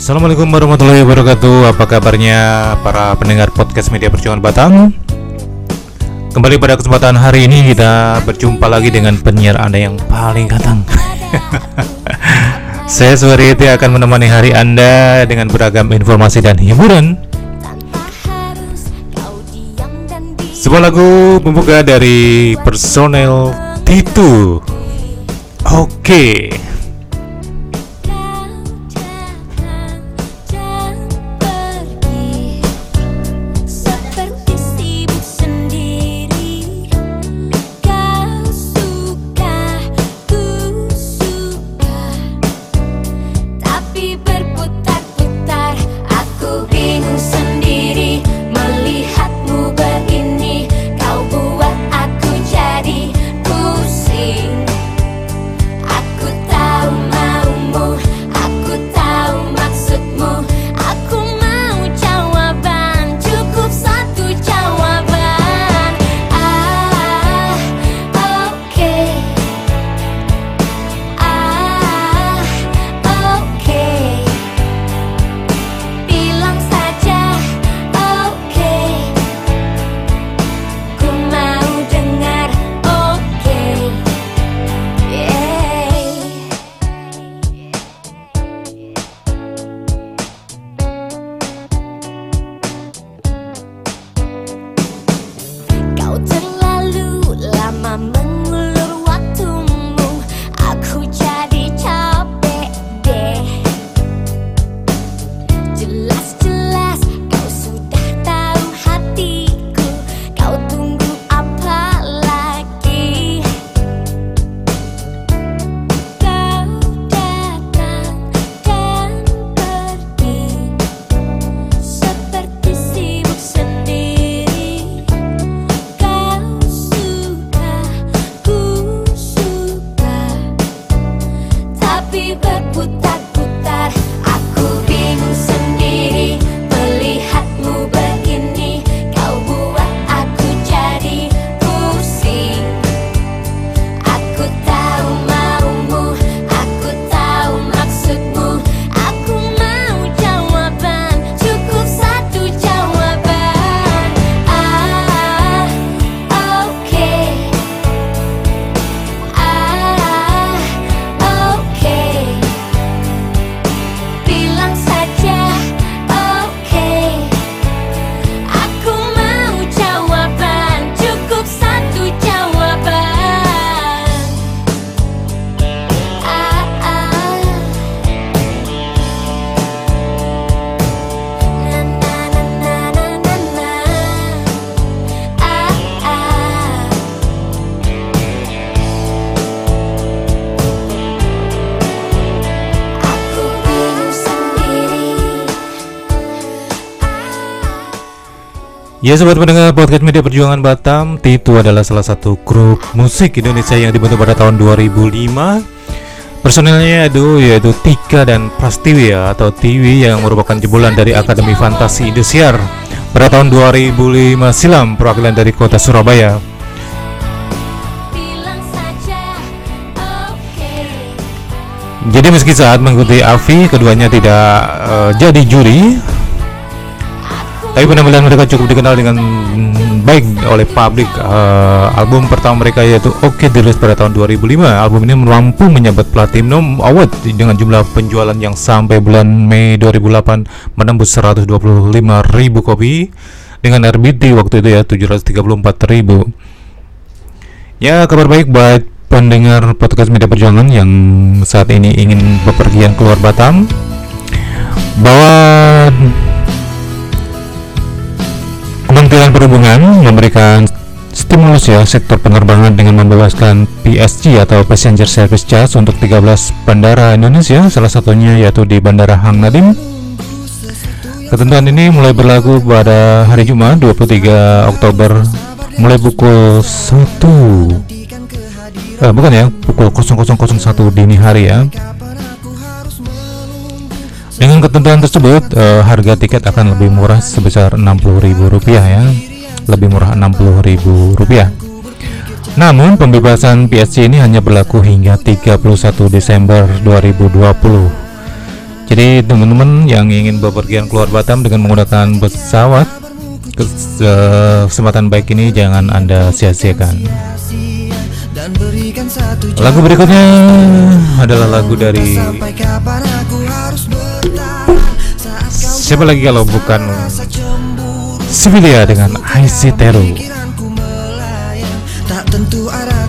Assalamualaikum warahmatullahi wabarakatuh. Apa kabarnya para pendengar podcast media perjuangan Batam Kembali pada kesempatan hari ini kita berjumpa lagi dengan penyiar Anda yang paling ganteng. Saya Suharyati akan menemani hari Anda dengan beragam informasi dan hiburan. Sebuah lagu pembuka dari personel Titu. Oke. okay. Ya sobat pendengar podcast media perjuangan Batam Titu adalah salah satu grup musik Indonesia yang dibentuk pada tahun 2005 Personilnya itu yaitu Tika dan Prastiwi ya atau Tiwi yang merupakan jebolan dari Akademi Fantasi Indosiar pada tahun 2005 silam perwakilan dari kota Surabaya. Jadi meski saat mengikuti Avi keduanya tidak uh, jadi juri tapi penampilan mereka cukup dikenal dengan baik oleh publik. Uh, album pertama mereka yaitu Oke okay, dirilis pada tahun 2005. Album ini mampu menyabet Platinum Award dengan jumlah penjualan yang sampai bulan Mei 2008 menembus 125 ribu kopi dengan RBT waktu itu ya 734 ribu. Ya kabar baik buat pendengar podcast media perjuangan yang saat ini ingin bepergian keluar Batam bahwa Kementerian Perhubungan memberikan stimulus ya sektor penerbangan dengan membebaskan PSG atau Passenger Service Charge untuk 13 bandara Indonesia, salah satunya yaitu di Bandara Hang Nadim. Ketentuan ini mulai berlaku pada hari Jumat 23 Oktober mulai pukul 1 eh, bukan ya, pukul 0001 dini hari ya dengan ketentuan tersebut, uh, harga tiket akan lebih murah sebesar Rp60.000 ya, lebih murah Rp60.000. Namun, pembebasan PSC ini hanya berlaku hingga 31 Desember 2020. Jadi teman-teman yang ingin bepergian keluar Batam dengan menggunakan pesawat kesempatan baik ini jangan anda sia-siakan. Lagu berikutnya adalah lagu dari siapa lagi kalau bukan Sivilia dengan IC Teru. Tak tentu arah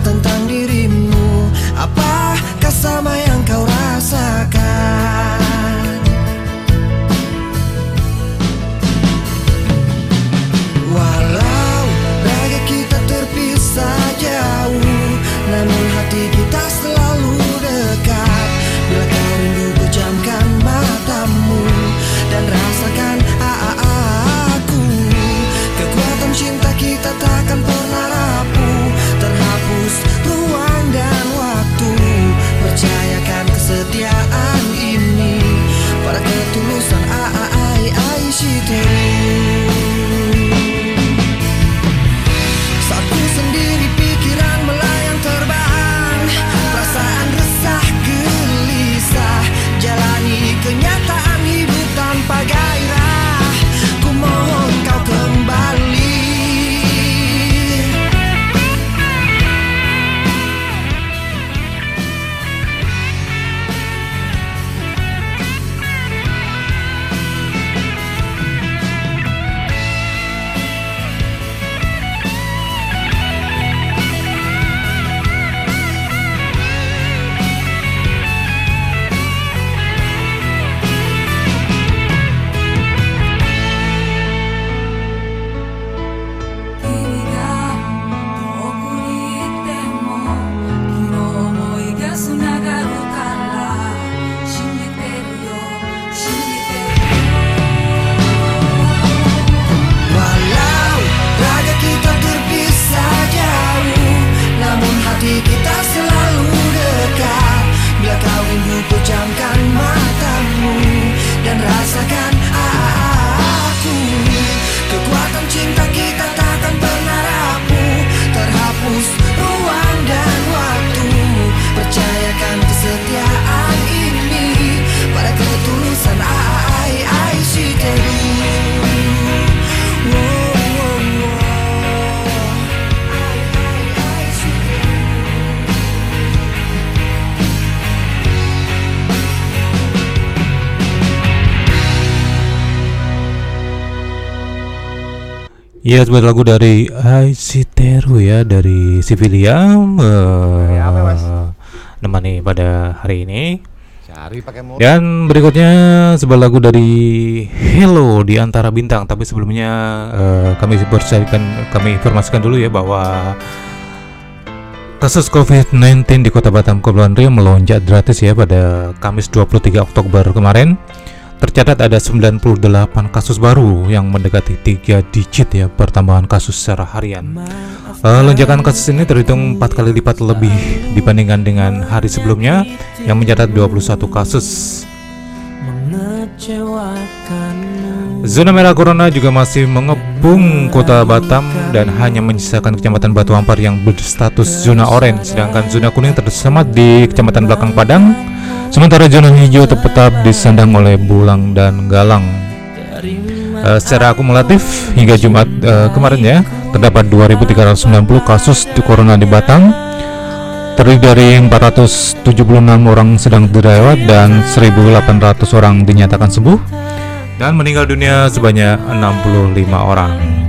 Iya sebuah lagu dari Aisiteru ya dari Sivilia uh, Nemani pada hari ini Cari pakai mulut. Dan berikutnya sebuah lagu dari Hello di antara bintang Tapi sebelumnya eh, kami bersarikan kami informasikan dulu ya bahwa Kasus COVID-19 di Kota Batam Kepulauan Riau melonjak drastis ya pada Kamis 23 Oktober kemarin. Tercatat ada 98 kasus baru yang mendekati 3 digit ya pertambahan kasus secara harian. Eh, lonjakan kasus ini terhitung 4 kali lipat lebih dibandingkan dengan hari sebelumnya yang mencatat 21 kasus. Zona merah corona juga masih mengepung kota Batam dan hanya menyisakan kecamatan Batu Ampar yang berstatus zona oranye, sedangkan zona kuning tersemat di kecamatan Belakang Padang. Sementara zona hijau tetap disandang oleh Bulang dan Galang. Eh, secara akumulatif hingga Jumat eh, kemarin ya terdapat 2.390 kasus di corona di Batam terdiri dari 476 orang sedang dirawat dan 1.800 orang dinyatakan sembuh dan meninggal dunia sebanyak 65 orang.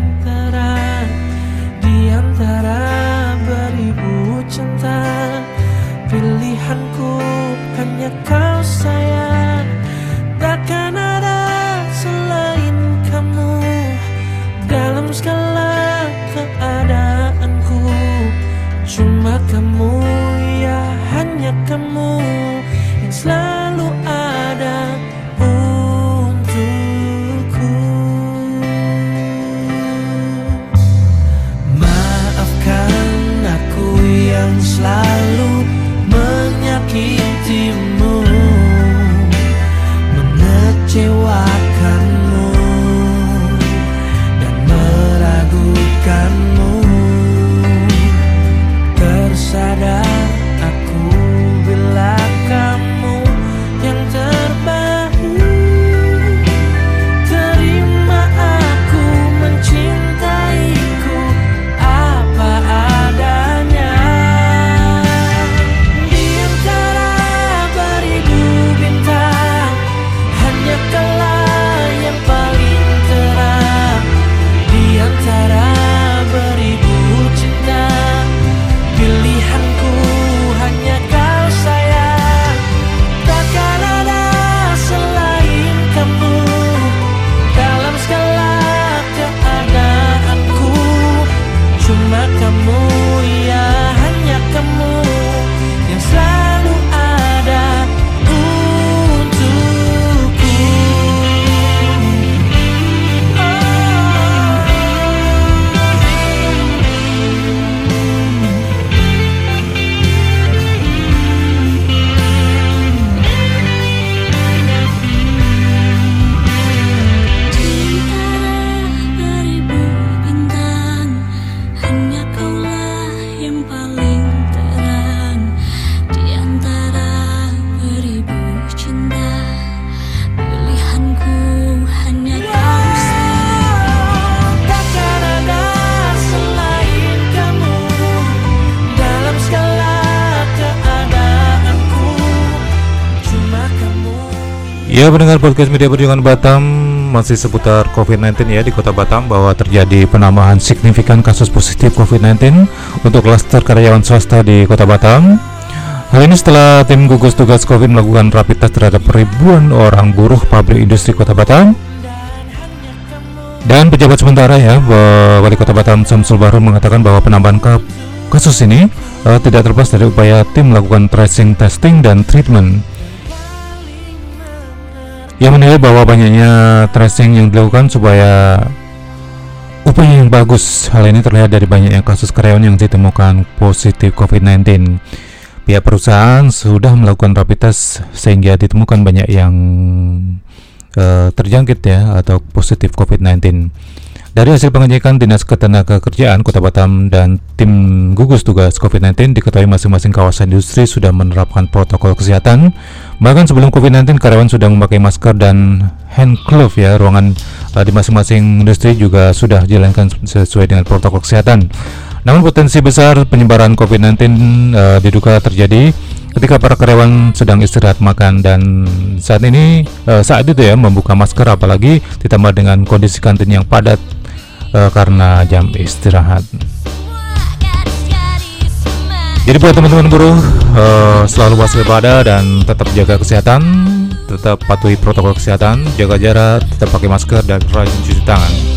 Ya pendengar podcast media perjuangan Batam masih seputar COVID-19 ya di kota Batam bahwa terjadi penambahan signifikan kasus positif COVID-19 untuk klaster karyawan swasta di kota Batam. Hal ini setelah tim gugus tugas COVID melakukan rapid test terhadap ribuan orang buruh pabrik industri kota Batam. Dan pejabat sementara ya Wali Kota Batam Samsul Bahru mengatakan bahwa penambahan kasus ini uh, tidak terlepas dari upaya tim melakukan tracing, testing, dan treatment ia menilai bahwa banyaknya tracing yang dilakukan supaya upaya yang bagus. Hal ini terlihat dari banyaknya kasus karyawan yang ditemukan positif COVID-19. Pihak perusahaan sudah melakukan rapid test sehingga ditemukan banyak yang uh, terjangkit ya atau positif COVID-19. Dari hasil pengecekan Dinas Ketenagakerjaan Kota Batam dan tim gugus tugas COVID-19 diketahui masing-masing kawasan industri sudah menerapkan protokol kesehatan. Bahkan sebelum COVID-19 karyawan sudah memakai masker dan hand glove ya. Ruangan uh, di masing-masing industri juga sudah dijalankan sesuai dengan protokol kesehatan. Namun potensi besar penyebaran COVID-19 uh, diduga terjadi ketika para karyawan sedang istirahat makan dan saat ini uh, saat itu ya membuka masker apalagi ditambah dengan kondisi kantin yang padat uh, karena jam istirahat. Jadi buat teman-teman buruh uh, selalu waspada dan tetap jaga kesehatan, tetap patuhi protokol kesehatan, jaga jarak, tetap pakai masker dan rajin cuci tangan.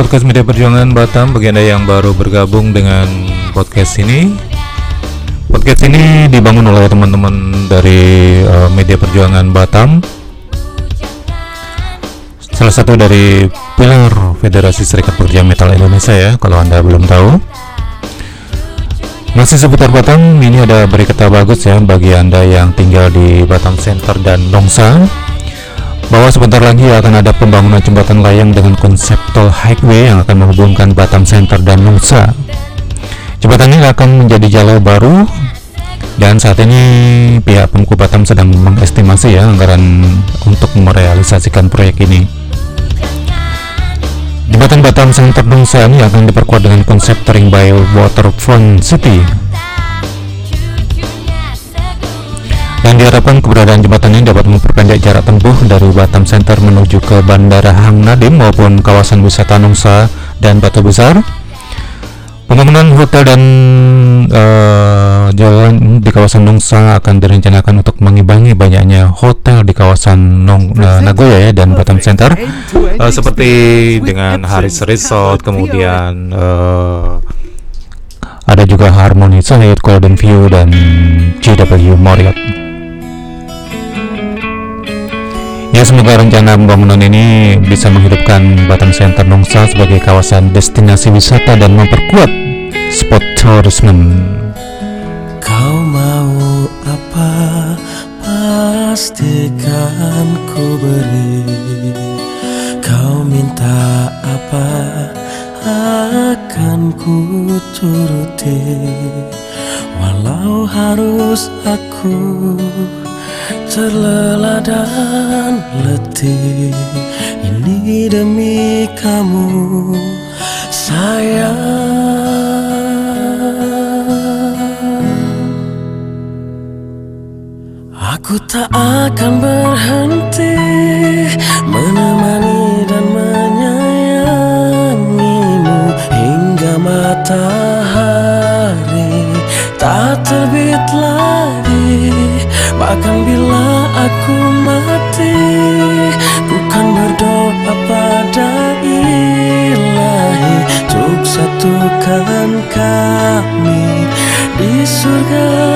Podcast Media Perjuangan Batam Bagi Anda yang baru bergabung dengan podcast ini. Podcast ini dibangun oleh teman-teman dari uh, Media Perjuangan Batam. Salah satu dari pilar Federasi Serikat Pekerja Metal Indonesia ya Kalau Anda belum tahu. Masih seputar Batam Ini ada berita bagus ya Bagi Anda yang tinggal di Batam Center dan Nongsa bahwa sebentar lagi akan ada pembangunan jembatan layang dengan konsep tol highway yang akan menghubungkan Batam Center dan Nusa. Jembatan ini akan menjadi jalur baru Dan saat ini pihak Pemko Batam sedang mengestimasi ya anggaran untuk merealisasikan proyek ini. Jembatan Batam Center Nusa ini akan diperkuat dengan konsep Tering by Waterfront City dan diharapkan keberadaan jembatan ini dapat memperpendek jarak tempuh dari Batam Center menuju ke Bandara Hang Nadim maupun kawasan wisata Nungsa dan Batu Besar. Pembangunan hotel dan uh, jalan di kawasan Nungsa akan direncanakan untuk mengimbangi banyaknya hotel di kawasan Nong, uh, Nagoya ya dan Batam Center. Uh, seperti dengan Haris Resort kemudian uh, ada juga Harmony Suite, Golden View dan JW Marriott. Ya semoga rencana pembangunan ini bisa menghidupkan Batam Center Nongsa sebagai kawasan destinasi wisata dan memperkuat spot tourism. Kau mau apa? Pastikan ku beri. Kau minta apa? Akan ku turuti. Walau harus aku terlelah dan letih. Ini demi kamu sayang. Aku tak akan berhenti Menemani dan menyayangimu Hingga matahari. Tak terbit lagi Bahkan bila aku mati Ku kan berdoa pada ilahi. Untuk satukan kami di surga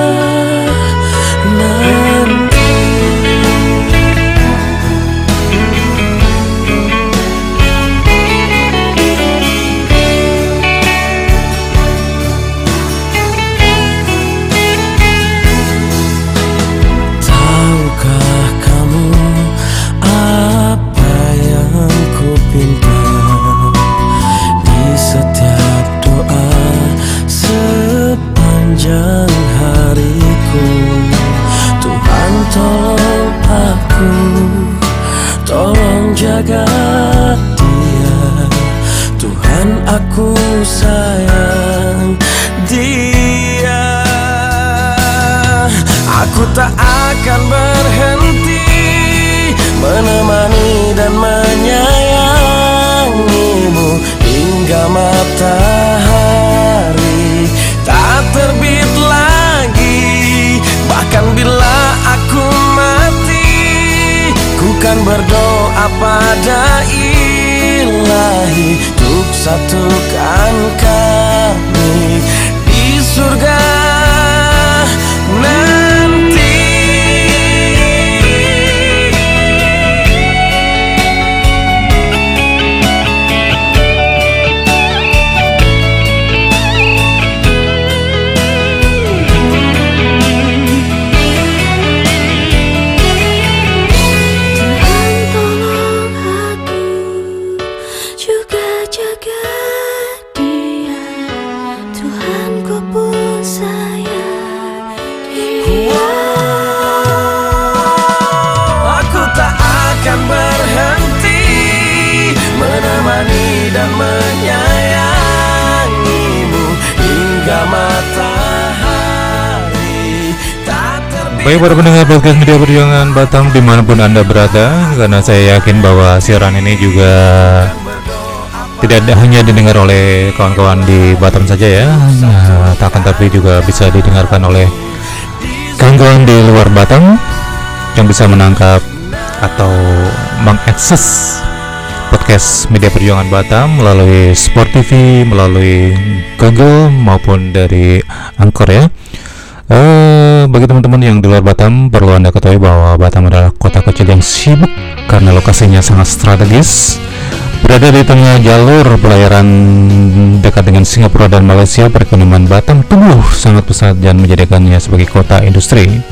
juga jaga dia Tuhan ku pun sayang dia Aku tak akan berhenti Menemani dan menyayangimu Hingga matahari. Tak terbit Baik para pendengar podcast media perjuangan Batam di mana pun anda berada Karena saya yakin bahwa siaran ini juga tidak hanya didengar oleh kawan-kawan di Batam saja ya nah, tak akan tapi juga bisa didengarkan oleh kawan-kawan di luar Batam yang bisa menangkap atau mengakses podcast media perjuangan Batam melalui Sport TV, melalui Google maupun dari Anchor ya. Eh, bagi teman-teman yang di luar Batam, perlu Anda ketahui bahwa Batam adalah kota kecil yang sibuk karena lokasinya sangat strategis. Berada di tengah jalur pelayaran dekat dengan Singapura dan Malaysia, perekonomian Batam tumbuh sangat pesat dan menjadikannya sebagai kota industri.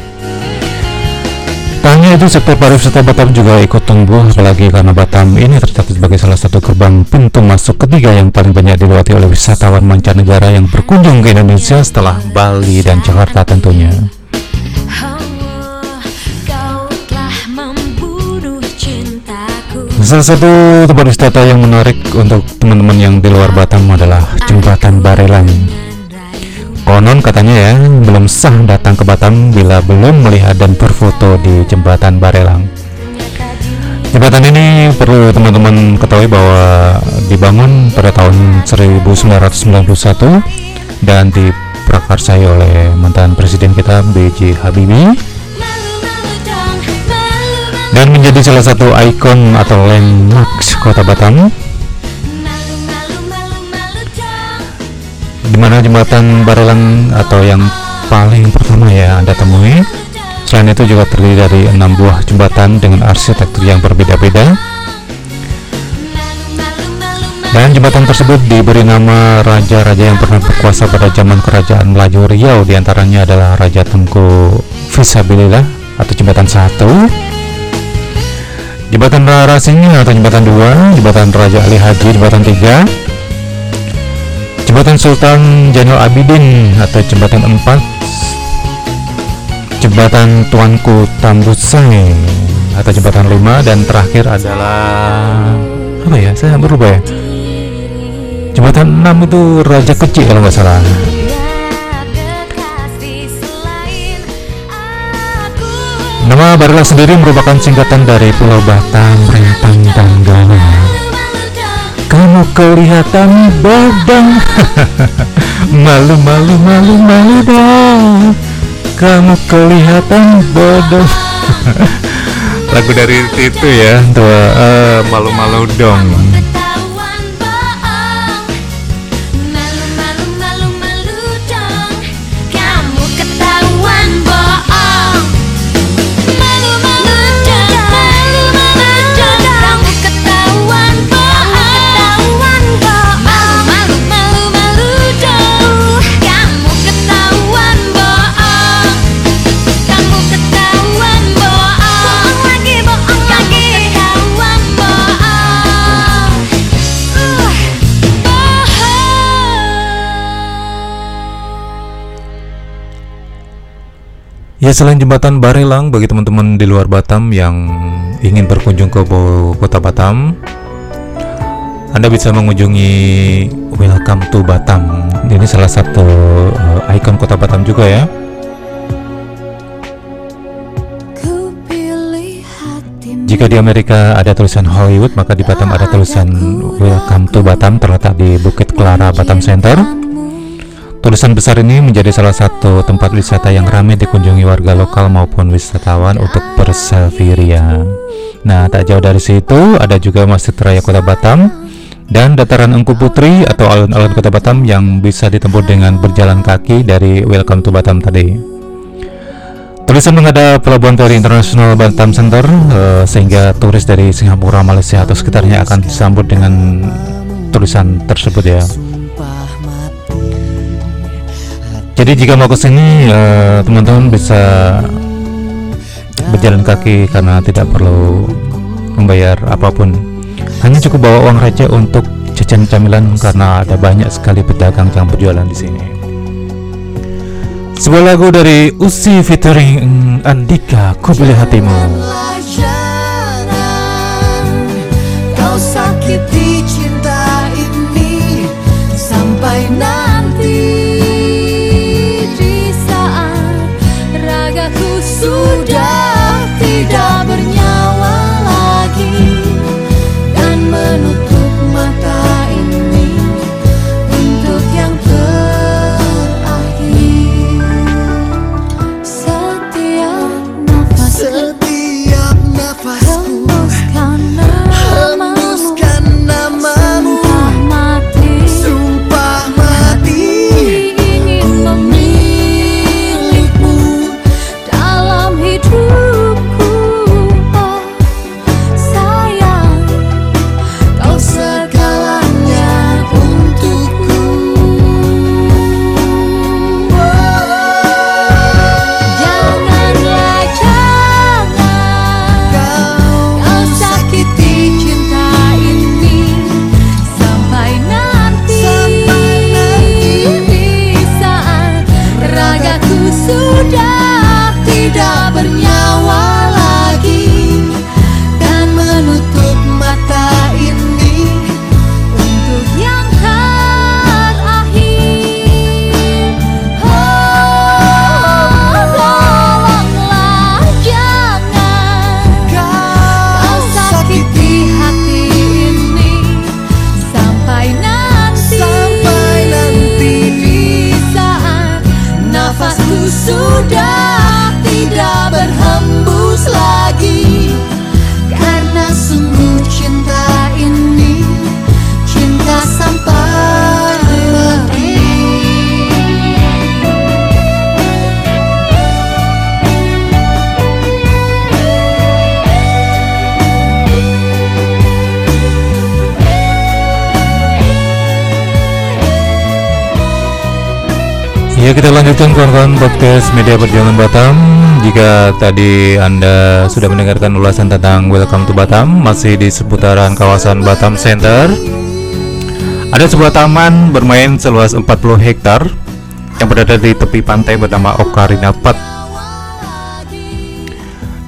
Tak itu, sektor pariwisata Batam juga ikut tumbuh, apalagi karena Batam ini tercatat sebagai salah satu gerbang pintu masuk ketiga yang paling banyak dilewati oleh wisatawan mancanegara yang berkunjung ke Indonesia setelah Bali dan Jakarta tentunya. Salah satu tempat wisata yang menarik untuk teman-teman yang di luar Batam adalah Jembatan Barelang. Konon katanya ya, belum sah datang ke Batam bila belum melihat dan berfoto di Jembatan Barelang. Jembatan ini perlu teman-teman ketahui bahwa dibangun pada tahun 1991 dan diprakarsai oleh mantan presiden kita B.J. Habibie dan menjadi salah satu ikon atau landmarks kota Batam di mana jembatan Barelang atau yang paling pertama ya Anda temui. Selain itu juga terdiri dari enam buah jembatan dengan arsitektur yang berbeda-beda. Dan jembatan tersebut diberi nama raja-raja yang pernah berkuasa pada zaman kerajaan Melayu Riau. Di antaranya adalah Raja Tengku Visabilillah atau jembatan satu Jembatan Rarasingnya atau jembatan dua Jembatan Raja Ali Haji jembatan tiga. Jembatan Sultan Jainal Abidin atau jembatan empat. Jembatan Tuanku Tambusai atau jembatan 5 dan terakhir adalah apa ya? Saya berubah ya. Jembatan 6 itu Raja Kecil kalau nggak salah nama Barelang sendiri merupakan singkatan dari Pulau Batam, Rempang, dan Galuh kamu kelihatan badang. Malu malu malu malu dong. Kamu kelihatan bodoh lagu dari itu ya tuh eh, malu-malu dong ya selain jembatan Barelang bagi teman-teman di luar Batam yang ingin berkunjung ke kota Batam anda bisa mengunjungi Welcome to Batam ini salah satu eh, ikon kota Batam juga ya Jika di Amerika ada tulisan Hollywood, maka di Batam ada tulisan Welcome to Batam terletak di Bukit Clara Batam Center. Tulisan besar ini menjadi salah satu tempat wisata yang ramai dikunjungi warga lokal maupun wisatawan untuk berselfie ria. Nah, tak jauh dari situ ada juga Masjid Raya Kota Batam dan dataran Engku Putri atau alun-alun Kota Batam yang bisa ditempuh dengan berjalan kaki dari Welcome to Batam tadi. Tulisan menghadap Pelabuhan Feri Internasional Batam Center eh, sehingga turis dari Singapura, Malaysia atau sekitarnya akan disambut dengan tulisan tersebut ya. Jadi jika mau ke sini eh, teman-teman bisa berjalan kaki karena tidak perlu membayar apa pun. Hanya cukup bawa uang receh untuk jajan camilan karena ada banyak sekali pedagang yang berjualan di sini. Sebuah lagu dari Usi featuring Andika, Ku Pilih Hatimu. Ya kita lanjutkan kawan-kawan podcast media perjuangan Batam. Jika tadi anda sudah mendengarkan ulasan tentang Welcome to Batam Masih di seputaran kawasan Batam Center. Ada sebuah taman bermain seluas 40 hektar Yang berada di tepi pantai bernama Ocarina Park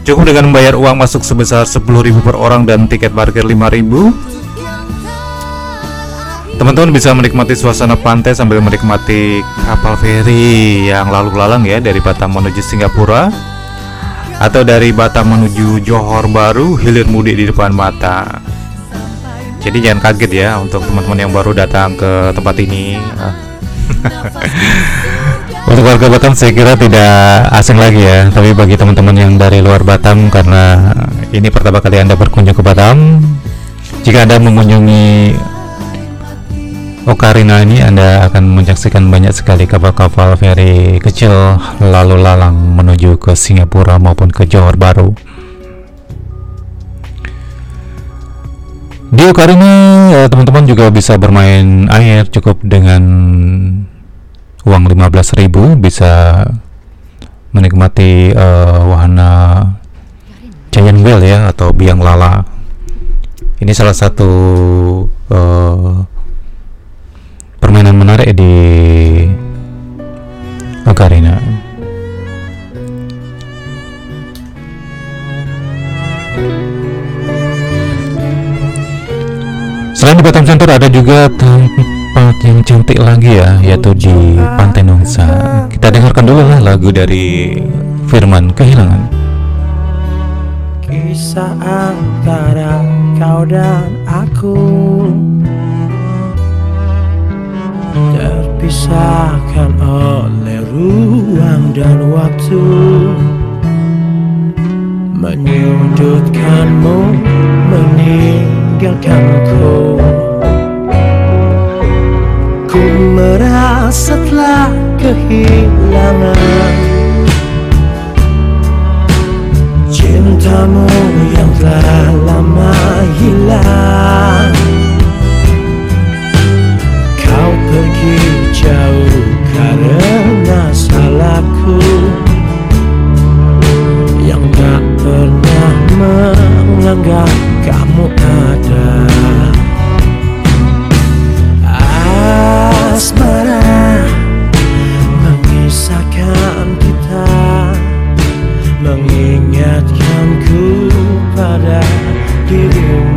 Cukup dengan membayar uang masuk sebesar 10.000 per orang dan tiket parkir 5.000 Teman-teman bisa menikmati suasana pantai sambil menikmati kapal feri yang lalu lalang ya dari Batam menuju Singapura atau dari Batam menuju Johor Baru hilir mudik di depan mata. Jadi jangan kaget ya untuk teman-teman yang baru datang ke tempat ini. Untuk warga Batam saya kira tidak asing lagi ya, tapi bagi teman-teman yang dari luar Batam karena ini pertama kali Anda berkunjung ke Batam, jika Anda mengunjungi Ocarina ini Anda akan menyaksikan banyak sekali kapal-kapal feri kecil lalu lalang menuju ke Singapura maupun ke Johor Baru. Di Ocarina ya, teman-teman juga bisa bermain air cukup dengan uang 15.000 bisa menikmati eh, wahana giant wheel ya atau biang lala. Ini salah satu eh, permainan menarik di Ocarina. Selain di Batam Center ada juga tempat yang cantik lagi ya, yaitu di Pantai Nongsa. Kita dengarkan dulu lah lagu dari Firman Kehilangan. Kisah antara kau dan aku Terpisahkan oleh ruang dan waktu. Menyudutkanmu, meninggalkanku. Ku merasa telah kehilangan Cintamu yang telah lama hilang jauh karena salahku Yang tak pernah menganggap kamu ada. Asmara mengisahkan kita Mengingatkanku pada dirimu.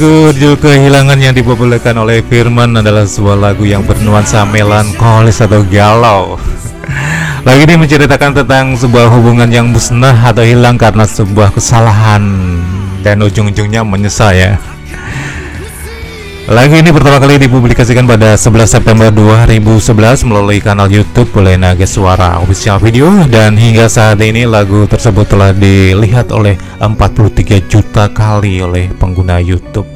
Lagu judul kehilangan yang dipopulerkan oleh Firman adalah sebuah lagu yang bernuansa melankolis atau galau. Lagu ini menceritakan tentang sebuah hubungan yang musnah atau hilang karena sebuah kesalahan dan ujung-ujungnya menyesal ya. Lagu ini pertama kali dipublikasikan pada 11 September 2011 melalui kanal YouTube Naga Suara Official Video dan hingga saat ini lagu tersebut telah dilihat oleh 43 juta kali oleh pengguna YouTube.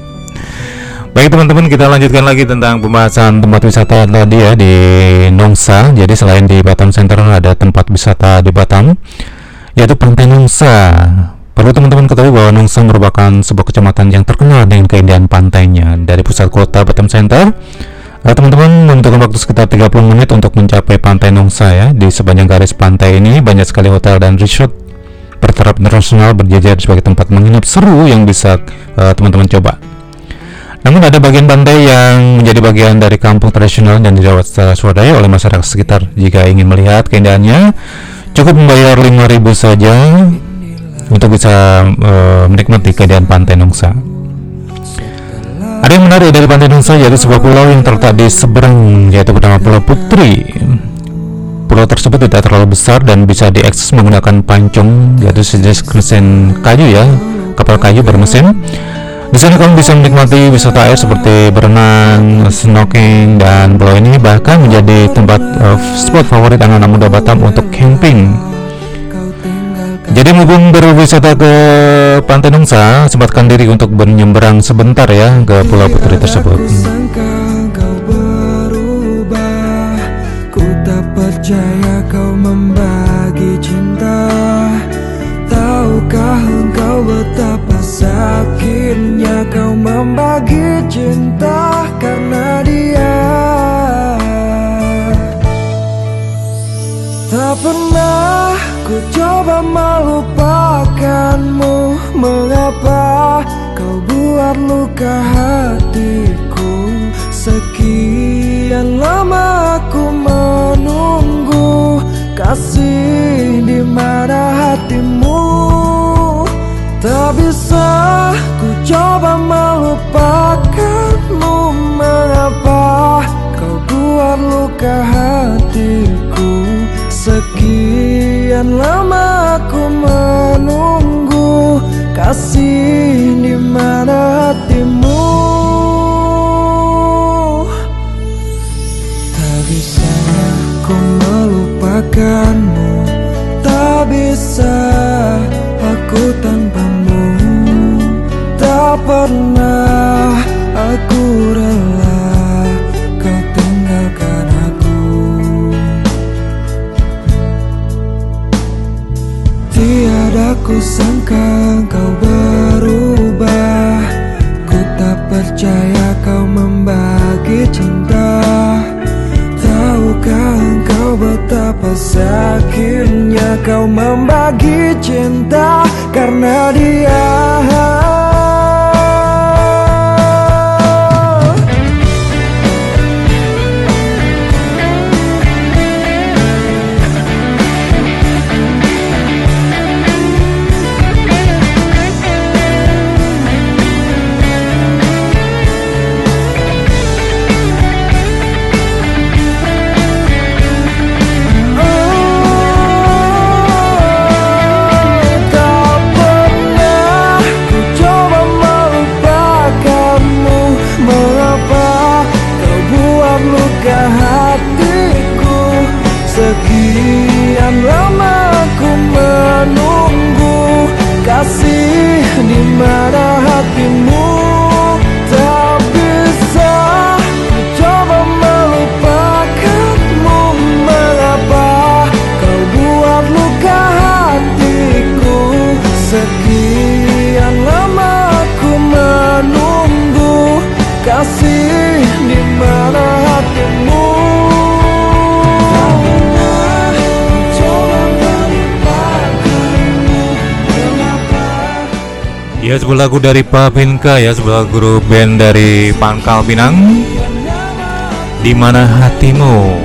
Baik teman-teman kita lanjutkan lagi tentang pembahasan tempat wisata tadi ya di Nongsa. Jadi selain di Batam Center ada tempat wisata di Batam yaitu Pantai Nongsa. Perlu teman-teman ketahui bahwa Nongsa merupakan sebuah kecamatan yang terkenal dengan keindahan pantainya dari pusat kota Batam Center. eh, Teman-teman membutuhkan waktu sekitar 30 menit untuk mencapai pantai Nongsa ya. Di sepanjang garis pantai ini banyak sekali hotel dan resort bertaraf internasional berjejer sebagai tempat menginap seru yang bisa eh, teman-teman coba. Namun ada bagian pantai yang menjadi bagian dari kampung tradisional dan dirawat secara swadaya oleh masyarakat sekitar. Jika ingin melihat keindahannya, cukup membayar 5.000 saja untuk bisa eh, menikmati keindahan pantai Nongsa. Ada yang menarik dari pantai Nongsa yaitu sebuah pulau yang terletak di seberang yaitu bernama Pulau Putri. Pulau tersebut tidak terlalu besar dan bisa diakses menggunakan pancong yaitu sejenis mesin kayu ya, kapal kayu bermesin. Di sana kamu bisa menikmati wisata air seperti berenang, snorkeling, dan pulau ini bahkan menjadi tempat eh, spot favorit anak-anak muda Batam untuk camping. Jadi mumpung berwisata ke Pantai Nongsa, sempatkan diri untuk menyeberang sebentar ya ke Pulau Putri tersebut. Sangka kau berubah. Ku tak percaya kau membagi cinta. Tahukah engkau betapa sakitnya kau membagi cinta melupakanmu Mengapa kau buat luka hatiku? Sekian lama aku menunggu Kasih di mana hatimu. Tak bisa ku coba melupakanmu Kasih di mana hatimu? Tak bisa aku melupakanmu kau membagi cinta Karena dia Ya sebuah lagu dari Papinka ya sebuah grup band dari Pangkal Pinang Di mana hatimu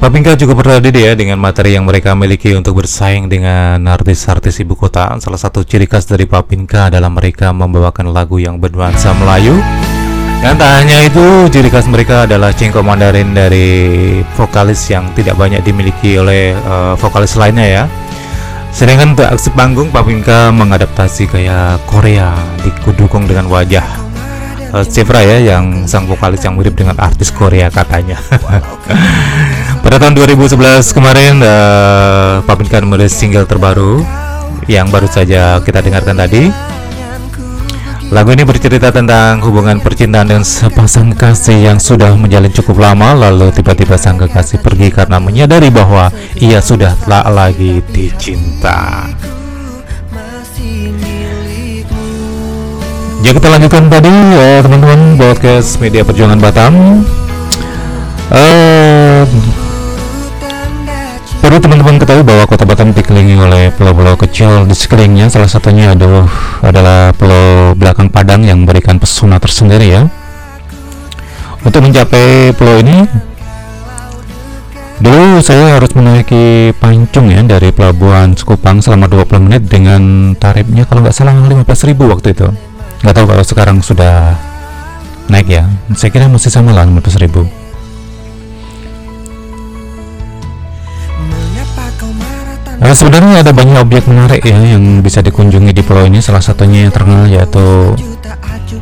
Papinka cukup berdiri ya dengan materi yang mereka miliki untuk bersaing dengan artis-artis ibu kota. Salah satu ciri khas dari Papinka adalah mereka membawakan lagu yang bernuansa Melayu. Dan tak hanya itu, ciri khas mereka adalah cingko Mandarin dari vokalis yang tidak banyak dimiliki oleh eh, vokalis lainnya ya. Sedangkan untuk aksi panggung, Papinka mengadaptasi gaya Korea, didukung dengan wajah uh, ya, yang sang vokalis yang mirip dengan artis Korea katanya. Pada tahun 2011 kemarin, uh, Papinka merilis single terbaru yang baru saja kita dengarkan tadi. Lagu ini bercerita tentang hubungan percintaan dengan sepasang kasih yang sudah menjalin cukup lama lalu tiba-tiba sang kekasih pergi karena menyadari bahwa ia sudah tak lagi dicinta. Ya kita lanjutkan tadi ya teman-teman podcast media perjuangan Batam. Eh, perlu teman-teman ketahui bahwa kota Batam dikelilingi oleh pulau-pulau kecil di sekelilingnya. Salah satunya adalah adalah pulau belakang Padang yang memberikan pesona tersendiri ya. Untuk mencapai pulau ini, dulu saya harus menaiki pancung ya dari pelabuhan Sekupang selama 20 menit dengan tarifnya kalau nggak salah 15.000 waktu itu. Nggak tahu kalau sekarang sudah naik ya. Saya kira masih sama lah 15.000. Nah, sebenarnya ada banyak objek menarik ya yang bisa dikunjungi di pulau ini. Salah satunya yang terkenal yaitu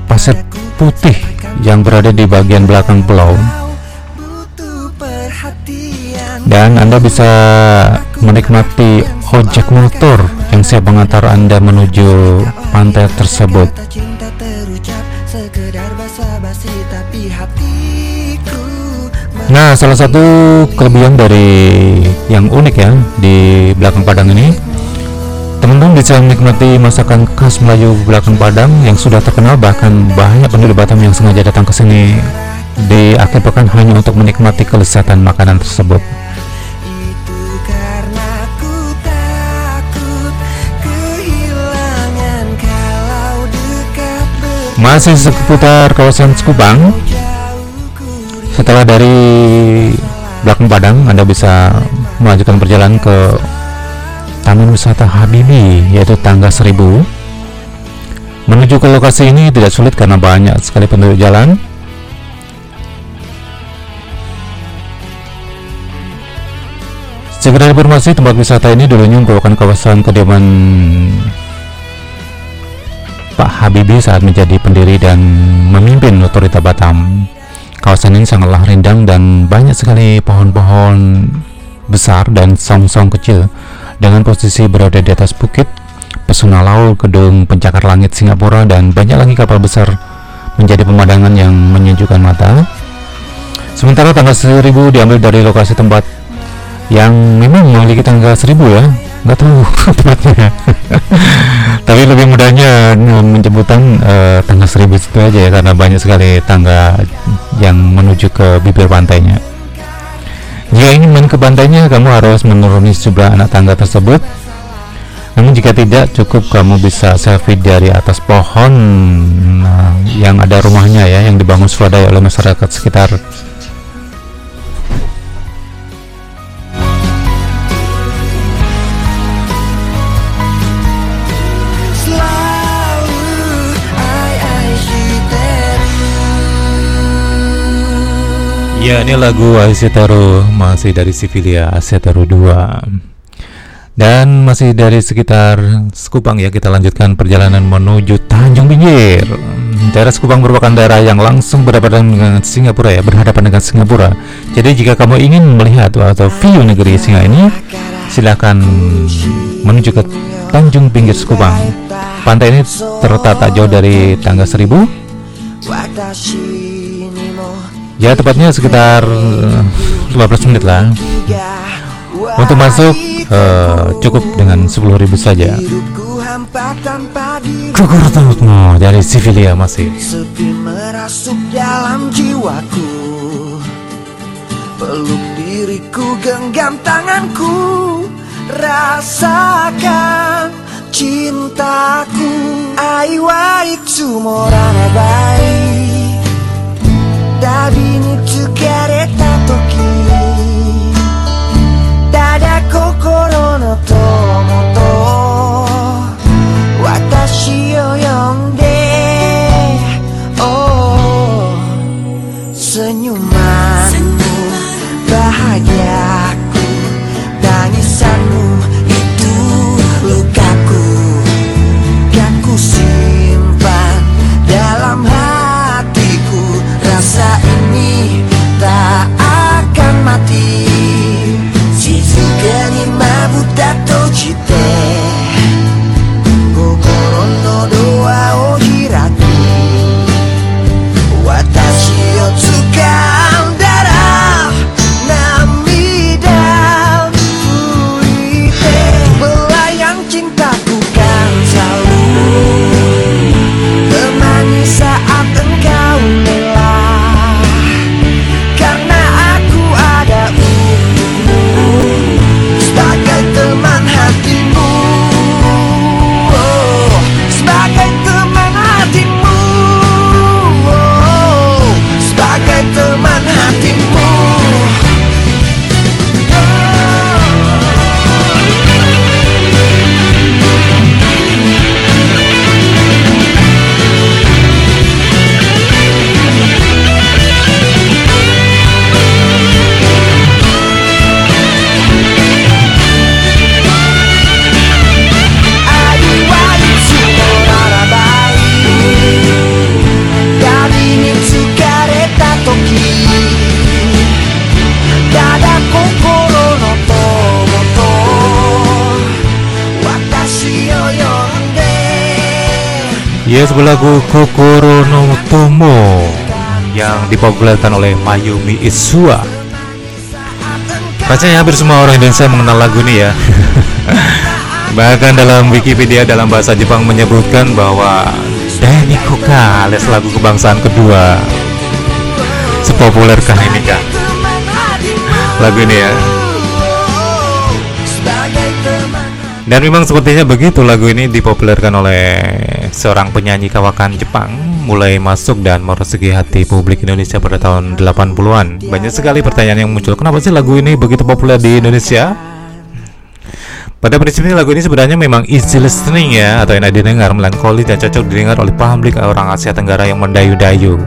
pasir putih yang berada di bagian belakang pulau. Dan Anda bisa menikmati ojek motor yang siap mengantar Anda menuju pantai tersebut. Nah, salah satu kelebihan dari yang unik ya di belakang Padang ini, teman-teman bisa menikmati masakan khas Melayu belakang Padang yang sudah terkenal bahkan banyak penduduk Batam yang sengaja datang ke sini di akhir pekan hanya untuk menikmati kelezatan makanan tersebut. Masih seputar kawasan Sekupang, setelah dari belakang Padang Anda bisa melanjutkan perjalanan ke Taman Wisata Habibi yaitu Tangga Seribu. Menuju ke lokasi ini tidak sulit karena banyak sekali penduduk jalan. Sekedar informasi tempat wisata ini dulunya merupakan kawasan kediaman Pak Habibie saat menjadi pendiri dan memimpin otorita Batam Kawasan ini sangatlah rindang dan banyak sekali pohon-pohon besar dan song-song kecil dengan posisi berada di atas bukit, pesona laut, gedung pencakar langit Singapura dan banyak lagi kapal besar menjadi pemandangan yang menyejukkan mata. Sementara tanggal 1000 diambil dari lokasi tempat yang memang memiliki tanggal 1000 ya, nggak tahu tempatnya. Tapi lebih mudahnya eh, menjemputan uh, tangga seribu itu aja ya karena banyak sekali tangga yang menuju ke bibir pantainya. Jika ingin main ke pantainya kamu harus menuruni sejumlah anak tangga tersebut. Namun jika tidak cukup kamu bisa selfie dari atas pohon nah, yang ada rumahnya ya yang dibangun swadaya oleh masyarakat sekitar Ya ini lagu Asetaro masih dari Sivilia Asetaro 2 Dan masih dari sekitar Sekupang ya kita lanjutkan perjalanan menuju Tanjung Pinggir. Daerah Sekupang merupakan daerah yang langsung berhadapan dengan Singapura ya Berhadapan dengan Singapura. Jadi jika kamu ingin melihat atau view negeri Singa ini Silahkan menuju ke Tanjung Pinggir Sekupang. Pantai ini terletak tak jauh dari tangga seribu ya tepatnya sekitar 15 menit lah. Untuk masuk uh, cukup dengan 10.000 saja. Kukur Tutmo dari Sivilia masih. Sepi merasuk dalam jiwaku. Peluk di diriku genggam tanganku. Rasakan cintaku にれた時ただ心の友と私を呼んで Señor Sebuah lagu Kokoro no Tomo yang dipopulerkan oleh Mayumi Isua. Rasanya hampir semua orang Indonesia mengenal lagu ini ya. Bahkan dalam Wikipedia dalam bahasa Jepang menyebutkan bahwa Dani Koka alias lagu kebangsaan kedua sepopulerkah ini hatimu lagu ini ya. Dan memang sepertinya begitu lagu ini dipopulerkan oleh seorang penyanyi kawakan Jepang mulai masuk dan merasuki hati publik Indonesia pada tahun 80-an. Banyak sekali pertanyaan yang muncul, kenapa sih lagu ini begitu populer di Indonesia? Pada prinsipnya lagu ini sebenarnya memang easy listening ya atau enak didengar, melankoli dan cocok didengar oleh publik orang Asia Tenggara yang mendayu-dayu.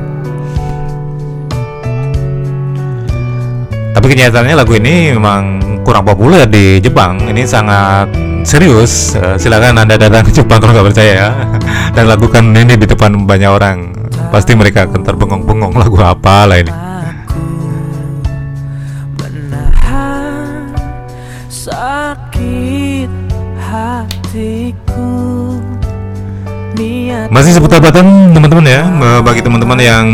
Tapi kenyataannya lagu ini memang kurang populer di Jepang. Ini sangat serius. Eh, silakan anda datang ke Jepang kalau nggak percaya ya. Dan lakukan ini di depan banyak orang. Pasti mereka akan terbengong-bengong lagu apa lah ini. Masih seputar Batam teman-teman ya. Bagi teman-teman yang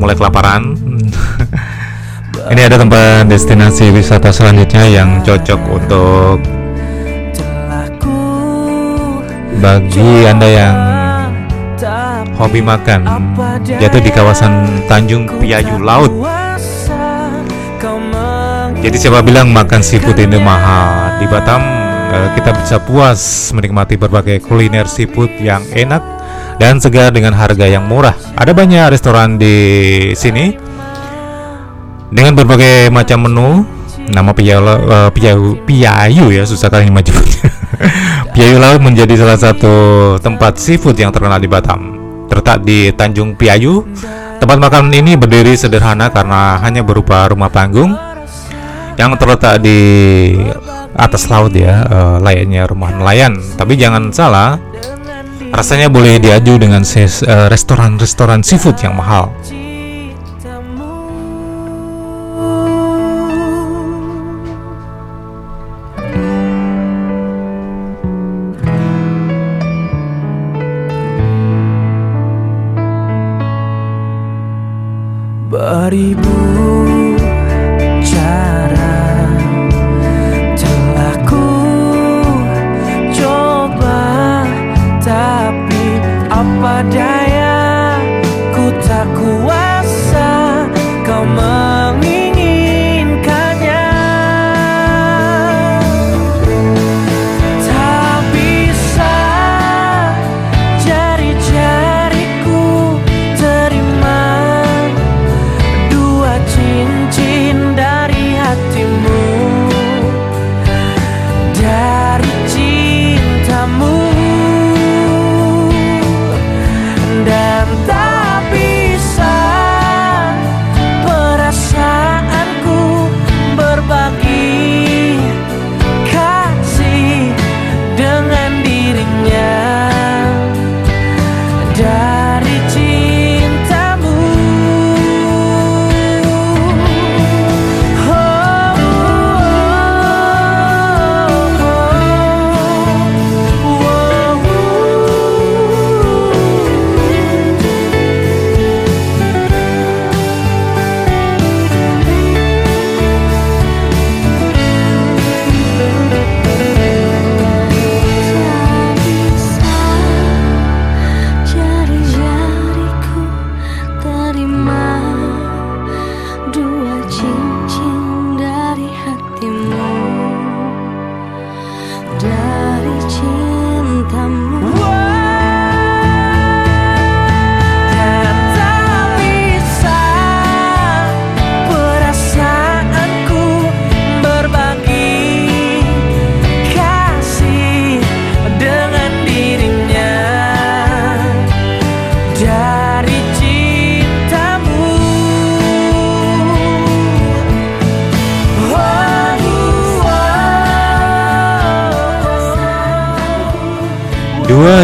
mulai kelaparan. ini ada tempat destinasi wisata selanjutnya yang cocok untuk bagi anda yang hobi makan yaitu di kawasan Tanjung Piayu Laut. Jadi siapa bilang makan seafood ini mahal di Batam eh, kita bisa puas menikmati berbagai kuliner seafood yang enak dan segar dengan harga yang murah. Ada banyak restoran di sini dengan berbagai macam menu. Nama Piayu, eh, Piayu, Piayu ya susah kali menyebutnya. Piayu Laut menjadi salah satu tempat seafood yang terkenal di Batam. Terletak di Tanjung Piayu, tempat makan ini berdiri sederhana karena hanya berupa rumah panggung yang terletak di atas laut ya, eh, layaknya rumah nelayan. Tapi jangan salah, rasanya boleh diadu dengan eh, restoran-restoran seafood yang mahal.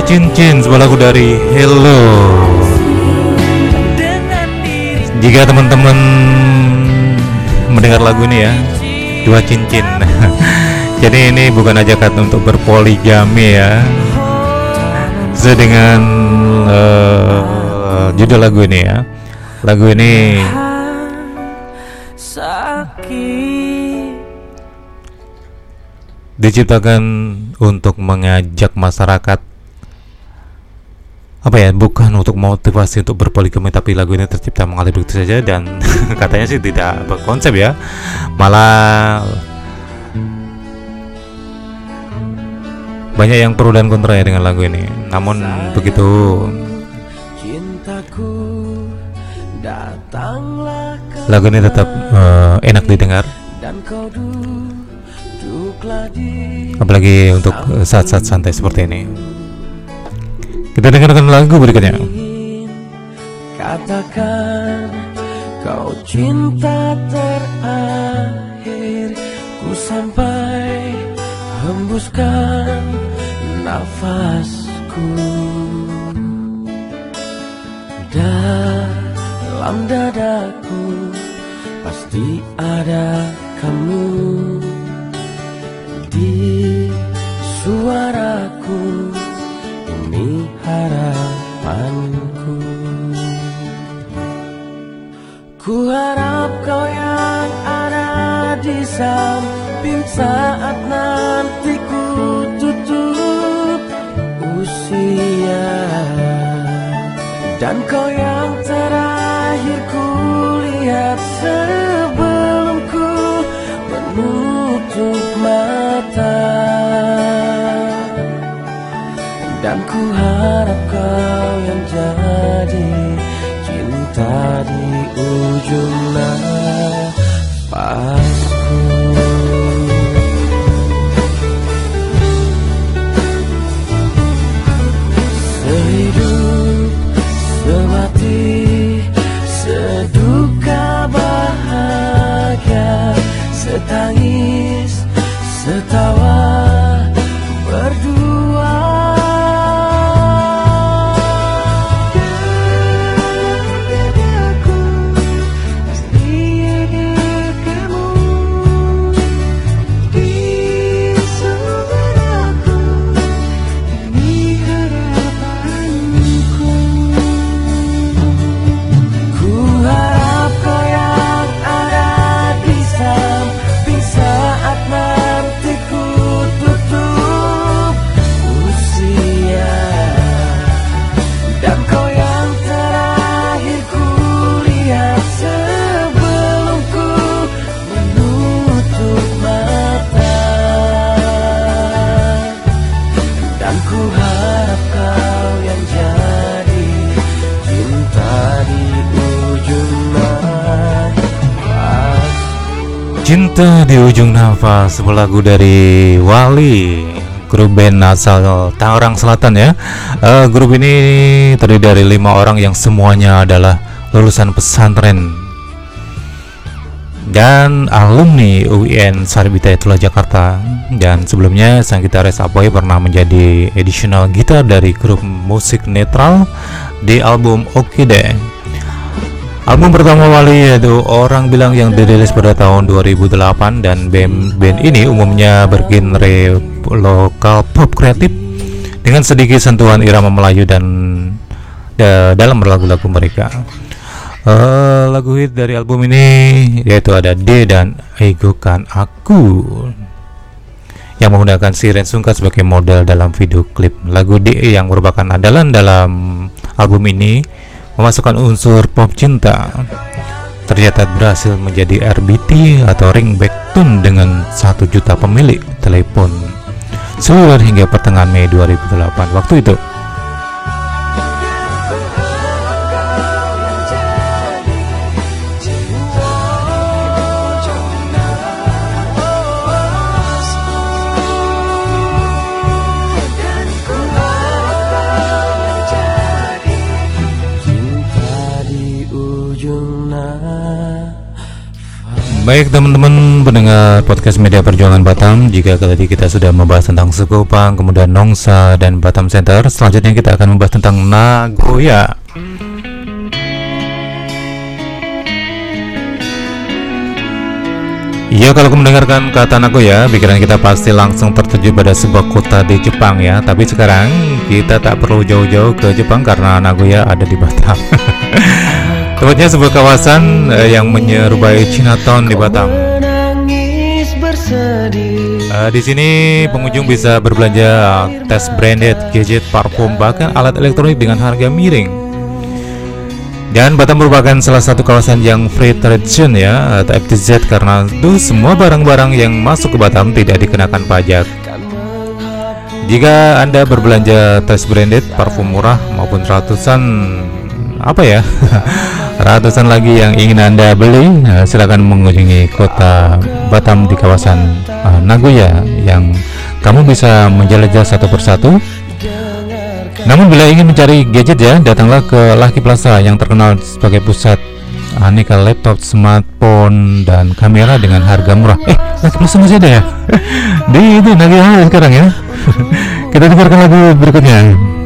Cincin sebuah lagu dari Hello. Jika teman-teman mendengar lagu ini ya, dua cincin. Jadi ini bukan ajakan untuk berpoligami ya. Sesuai dengan eh, judul lagu ini ya. Lagu ini diciptakan untuk mengajak masyarakat apa ya bukan untuk motivasi untuk berpoligami tapi lagu ini tercipta mengalir begitu saja dan katanya sih tidak berkonsep ya. Malah banyak yang pro dan kontra ya dengan lagu ini. Namun begitu cintaku datanglah lagu ini tetap eh, enak didengar. dan kau duduklah di apalagi untuk saat-saat santai seperti ini kita dengarkan lagu berikutnya. Katakan kau cinta terakhir ku sampai hembuskan nafasku. Dalam dadaku pasti ada kamu di suaraku harapanku. Ku harap kau yang ada di samping saat nanti ku tutup usia. Dan kau yang ujung di ujung nafas sebuah lagu dari Wali grup band asal Tangerang Selatan ya. Eh, grup ini terdiri dari lima orang yang semuanya adalah lulusan pesantren. Dan alumni UIN Sarjito itulah Jakarta. Dan sebelumnya sang gitaris Apoy pernah menjadi additional gitar dari grup musik netral di album Oke deh Album pertama Wali yaitu Orang Bilang yang dirilis pada tahun 2008 dan band, band ini umumnya bergenre lokal pop kreatif dengan sedikit sentuhan irama Melayu dan da- dalam lagu-lagu mereka. Eh, lagu hit dari album ini yaitu ada D dan Egokan Aku yang menggunakan Siren Sungkar sebagai model dalam video klip. Lagu D yang merupakan andalan dalam album ini memasukkan unsur pop cinta. Ternyata berhasil menjadi RBT atau ringback tune dengan 1 juta pemilik telepon seluler hingga pertengahan Mei 2008 waktu itu. Baik teman-teman pendengar podcast Media Perjuangan Batam Jika tadi kita sudah membahas tentang suku Pang Kemudian Nongsa dan Batam Center Selanjutnya kita akan membahas tentang Nagoya. Ya kalau mendengarkan kata Nagoya Pikiran kita pasti langsung tertuju pada sebuah kota di Jepang ya. Tapi sekarang kita tak perlu jauh-jauh ke Jepang Karena Nagoya ada di Batam Tepatnya sebuah kawasan eh, yang menyerupai Chinatown di Batam Eh, di sini pengunjung bisa berbelanja tes branded, gadget, parfum, bahkan alat elektronik dengan harga miring. Dan Batam merupakan salah satu kawasan yang free trade zone ya atau FTZ karena itu semua barang-barang yang masuk ke Batam tidak dikenakan pajak. Jika Anda berbelanja tes branded, parfum murah maupun ratusan apa ya? ratusan lagi yang ingin Anda beli, eh, silakan mengunjungi kota Batam di kawasan eh, Nagoya yang kamu bisa menjelajah satu persatu. Namun bila ingin mencari gadget ya, datanglah ke Lucky Plaza yang terkenal sebagai pusat aneka laptop, smartphone, dan kamera dengan harga murah. Eh, Lucky Plaza masih ada ya? Di itu Nagoya sekarang ya. Kita dengarkan lagu berikutnya.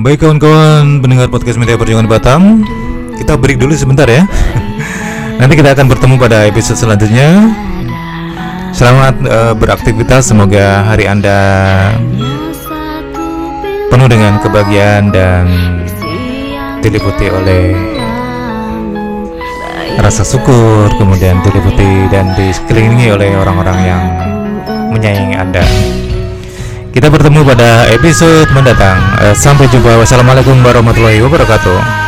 Baik kawan-kawan pendengar podcast Media Perjuangan Batam Kita break dulu sebentar ya. Nanti kita akan bertemu pada episode selanjutnya. Selamat eh, beraktivitas Semoga hari Anda penuh dengan kebahagiaan dan diliputi oleh rasa syukur Kemudian diliputi dan disekelilingi oleh orang-orang yang menyayangi Anda kita bertemu pada episode mendatang. Eh, Sampai jumpa. Wassalamualaikum warahmatullahi wabarakatuh.